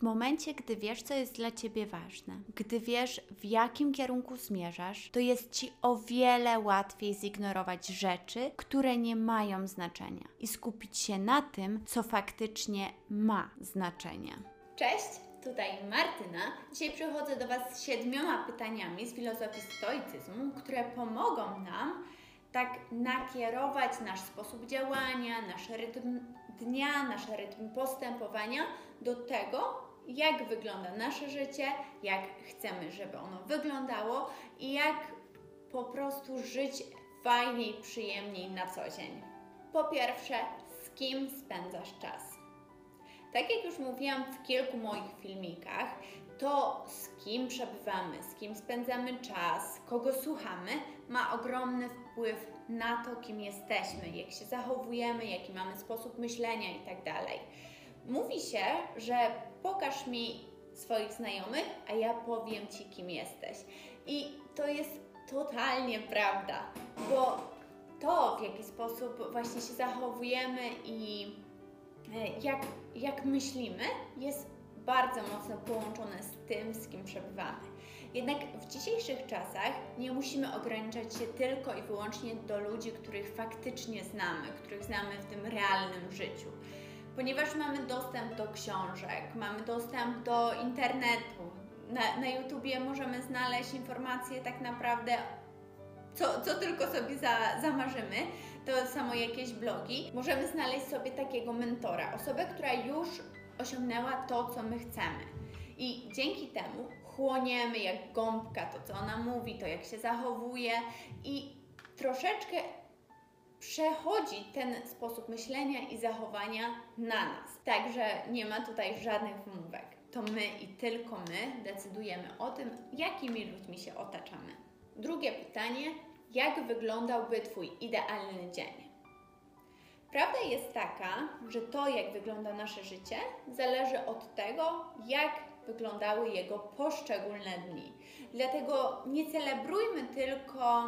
W momencie, gdy wiesz, co jest dla ciebie ważne, gdy wiesz, w jakim kierunku zmierzasz, to jest ci o wiele łatwiej zignorować rzeczy, które nie mają znaczenia i skupić się na tym, co faktycznie ma znaczenie. Cześć, tutaj Martyna. Dzisiaj przychodzę do Was z siedmioma pytaniami z filozofii stoicyzmu, które pomogą nam tak nakierować nasz sposób działania, nasz rytm dnia, nasz rytm postępowania do tego, jak wygląda nasze życie, jak chcemy, żeby ono wyglądało i jak po prostu żyć fajniej, przyjemniej na co dzień. Po pierwsze, z kim spędzasz czas? Tak jak już mówiłam w kilku moich filmikach, to z kim przebywamy, z kim spędzamy czas, kogo słuchamy, ma ogromny wpływ na to, kim jesteśmy, jak się zachowujemy, jaki mamy sposób myślenia itd. Tak Mówi się, że pokaż mi swoich znajomych, a ja powiem Ci, kim jesteś. I to jest totalnie prawda, bo to, w jaki sposób właśnie się zachowujemy i e, jak, jak myślimy, jest bardzo mocno połączone z tym, z kim przebywamy. Jednak w dzisiejszych czasach nie musimy ograniczać się tylko i wyłącznie do ludzi, których faktycznie znamy, których znamy w tym realnym życiu. Ponieważ mamy dostęp do książek, mamy dostęp do internetu, na, na YouTubie możemy znaleźć informacje tak naprawdę co, co tylko sobie za, zamarzymy, to samo jakieś blogi. Możemy znaleźć sobie takiego mentora, osobę, która już osiągnęła to, co my chcemy. I dzięki temu chłoniemy jak gąbka to, co ona mówi, to jak się zachowuje i troszeczkę przechodzi ten sposób myślenia i zachowania na nas. Także nie ma tutaj żadnych wymówek. To my i tylko my decydujemy o tym, jakimi ludźmi się otaczamy. Drugie pytanie: jak wyglądałby Twój idealny dzień? Prawda jest taka, że to, jak wygląda nasze życie, zależy od tego, jak wyglądały jego poszczególne dni. Dlatego nie celebrujmy tylko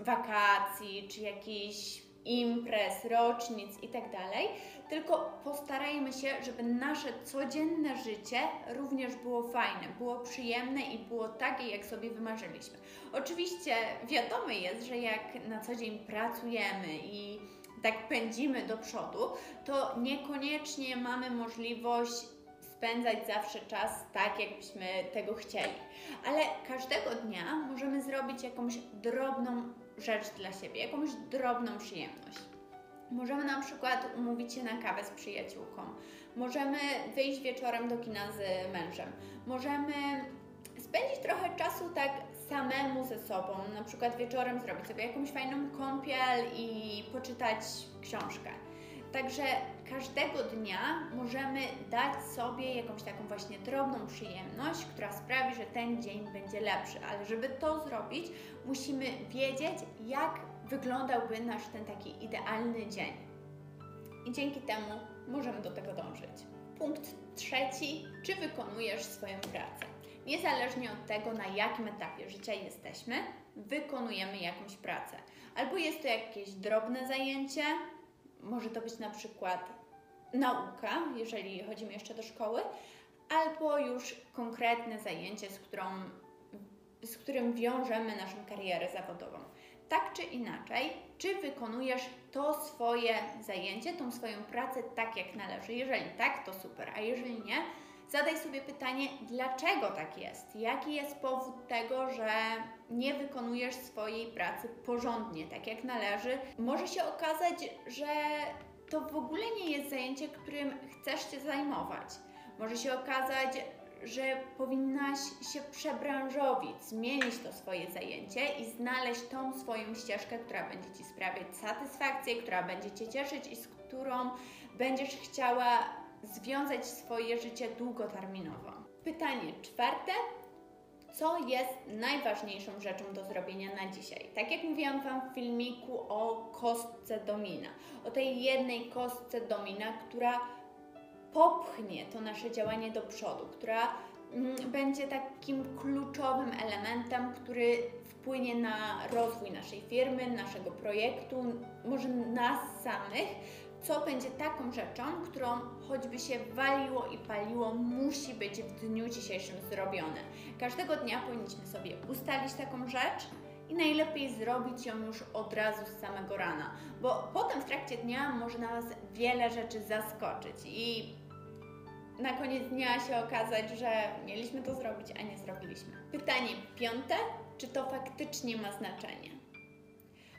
wakacji czy jakichś imprez, rocznic itd., tak tylko postarajmy się, żeby nasze codzienne życie również było fajne, było przyjemne i było takie, jak sobie wymarzyliśmy. Oczywiście wiadomo jest, że jak na co dzień pracujemy i tak pędzimy do przodu, to niekoniecznie mamy możliwość spędzać zawsze czas tak, jakbyśmy tego chcieli. Ale każdego dnia możemy zrobić jakąś drobną rzecz dla siebie, jakąś drobną przyjemność. Możemy na przykład umówić się na kawę z przyjaciółką, możemy wyjść wieczorem do kina z mężem, możemy spędzić trochę czasu tak samemu ze sobą, na przykład wieczorem zrobić sobie jakąś fajną kąpiel i poczytać książkę. Także każdego dnia możemy dać sobie jakąś taką właśnie drobną przyjemność, która sprawi, że ten dzień będzie lepszy. Ale żeby to zrobić, musimy wiedzieć, jak wyglądałby nasz ten taki idealny dzień. I dzięki temu możemy do tego dążyć. Punkt trzeci: czy wykonujesz swoją pracę? Niezależnie od tego, na jakim etapie życia jesteśmy, wykonujemy jakąś pracę. Albo jest to jakieś drobne zajęcie, może to być na przykład nauka, jeżeli chodzimy jeszcze do szkoły, albo już konkretne zajęcie, z, którą, z którym wiążemy naszą karierę zawodową. Tak czy inaczej, czy wykonujesz to swoje zajęcie, tą swoją pracę tak jak należy? Jeżeli tak, to super, a jeżeli nie, zadaj sobie pytanie, dlaczego tak jest? Jaki jest powód tego, że nie wykonujesz swojej pracy porządnie, tak jak należy? Może się okazać, że to w ogóle nie jest zajęcie, którym chcesz się zajmować. Może się okazać, że powinnaś się przebranżowić, zmienić to swoje zajęcie i znaleźć tą swoją ścieżkę, która będzie Ci sprawiać satysfakcję, która będzie Cię cieszyć i z którą będziesz chciała związać swoje życie długoterminowo. Pytanie czwarte. Co jest najważniejszą rzeczą do zrobienia na dzisiaj? Tak jak mówiłam Wam w filmiku o kostce domina, o tej jednej kostce domina, która popchnie to nasze działanie do przodu, która mm, będzie takim kluczowym elementem, który wpłynie na rozwój naszej firmy, naszego projektu, może nas samych co będzie taką rzeczą, którą choćby się waliło i paliło, musi być w dniu dzisiejszym zrobione. Każdego dnia powinniśmy sobie ustalić taką rzecz i najlepiej zrobić ją już od razu z samego rana, bo potem w trakcie dnia może nas wiele rzeczy zaskoczyć i na koniec dnia się okazać, że mieliśmy to zrobić, a nie zrobiliśmy. Pytanie piąte, czy to faktycznie ma znaczenie?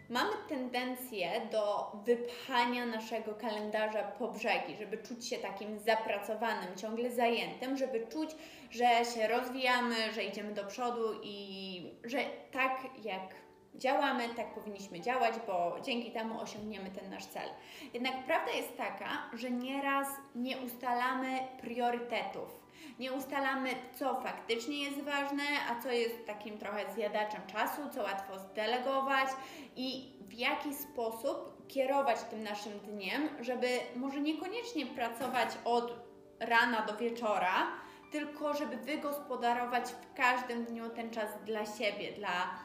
Mamy tendencję do wypchania naszego kalendarza po brzegi, żeby czuć się takim zapracowanym, ciągle zajętym, żeby czuć, że się rozwijamy, że idziemy do przodu i że tak jak działamy, tak powinniśmy działać, bo dzięki temu osiągniemy ten nasz cel. Jednak prawda jest taka, że nieraz nie ustalamy priorytetów. Nie ustalamy, co faktycznie jest ważne, a co jest takim trochę zjadaczem czasu, co łatwo zdelegować i w jaki sposób kierować tym naszym dniem, żeby może niekoniecznie pracować od rana do wieczora, tylko żeby wygospodarować w każdym dniu ten czas dla siebie, dla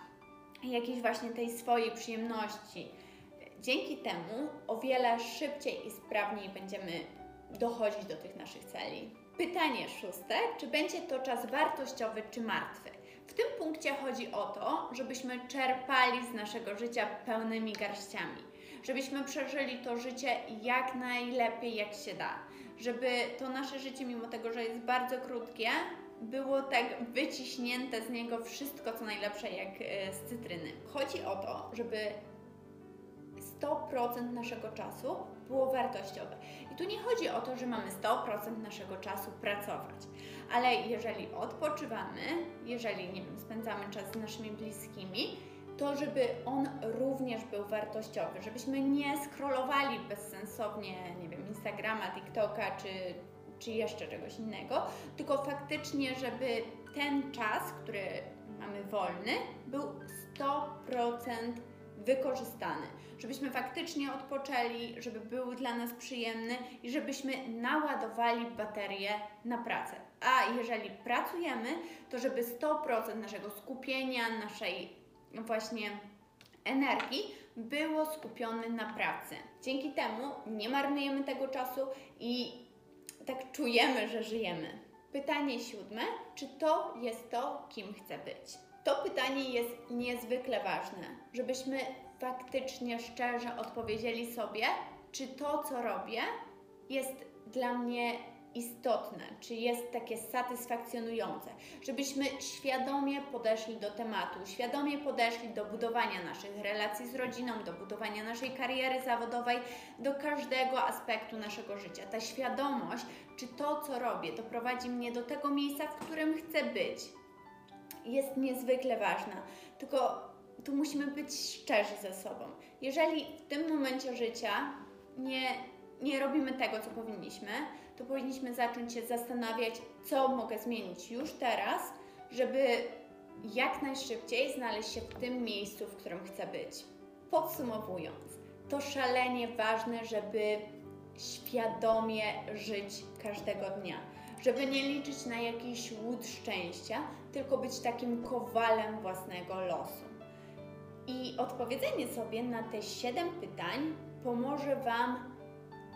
jakiejś właśnie tej swojej przyjemności. Dzięki temu o wiele szybciej i sprawniej będziemy dochodzić do tych naszych celi. Pytanie szóste, czy będzie to czas wartościowy czy martwy? W tym punkcie chodzi o to, żebyśmy czerpali z naszego życia pełnymi garściami, żebyśmy przeżyli to życie jak najlepiej, jak się da, żeby to nasze życie, mimo tego, że jest bardzo krótkie, było tak wyciśnięte z niego wszystko, co najlepsze, jak e, z cytryny. Chodzi o to, żeby 100% naszego czasu było wartościowe. I tu nie chodzi o to, że mamy 100% naszego czasu pracować, ale jeżeli odpoczywamy, jeżeli nie wiem, spędzamy czas z naszymi bliskimi, to żeby on również był wartościowy, żebyśmy nie scrollowali bezsensownie, nie wiem, Instagrama, TikToka czy, czy jeszcze czegoś innego, tylko faktycznie, żeby ten czas, który mamy wolny, był 100% wykorzystany, żebyśmy faktycznie odpoczęli, żeby był dla nas przyjemny i żebyśmy naładowali baterię na pracę. A jeżeli pracujemy, to żeby 100% naszego skupienia, naszej właśnie energii było skupione na pracy. Dzięki temu nie marnujemy tego czasu i tak czujemy, że żyjemy. Pytanie siódme, czy to jest to, kim chcę być? To pytanie jest niezwykle ważne, żebyśmy faktycznie szczerze odpowiedzieli sobie, czy to, co robię, jest dla mnie istotne, czy jest takie satysfakcjonujące, żebyśmy świadomie podeszli do tematu, świadomie podeszli do budowania naszych relacji z rodziną, do budowania naszej kariery zawodowej, do każdego aspektu naszego życia. Ta świadomość, czy to, co robię, doprowadzi mnie do tego miejsca, w którym chcę być, jest niezwykle ważna. Tylko tu musimy być szczerzy ze sobą. Jeżeli w tym momencie życia nie, nie robimy tego, co powinniśmy, to powinniśmy zacząć się zastanawiać, co mogę zmienić już teraz, żeby jak najszybciej znaleźć się w tym miejscu, w którym chcę być. Podsumowując, to szalenie ważne, żeby świadomie żyć każdego dnia, żeby nie liczyć na jakiś łód szczęścia, tylko być takim kowalem własnego losu. I odpowiedzenie sobie na te 7 pytań pomoże Wam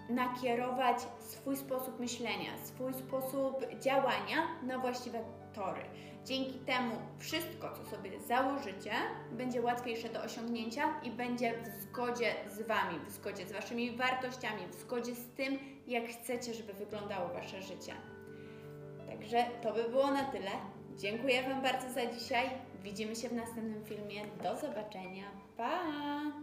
nakierować swój sposób myślenia, swój sposób działania na właściwe tory. Dzięki temu wszystko, co sobie założycie, będzie łatwiejsze do osiągnięcia i będzie w zgodzie z Wami, w zgodzie z Waszymi wartościami, w zgodzie z tym, jak chcecie, żeby wyglądało Wasze życie. Także to by było na tyle. Dziękuję Wam bardzo za dzisiaj. Widzimy się w następnym filmie. Do zobaczenia. Pa!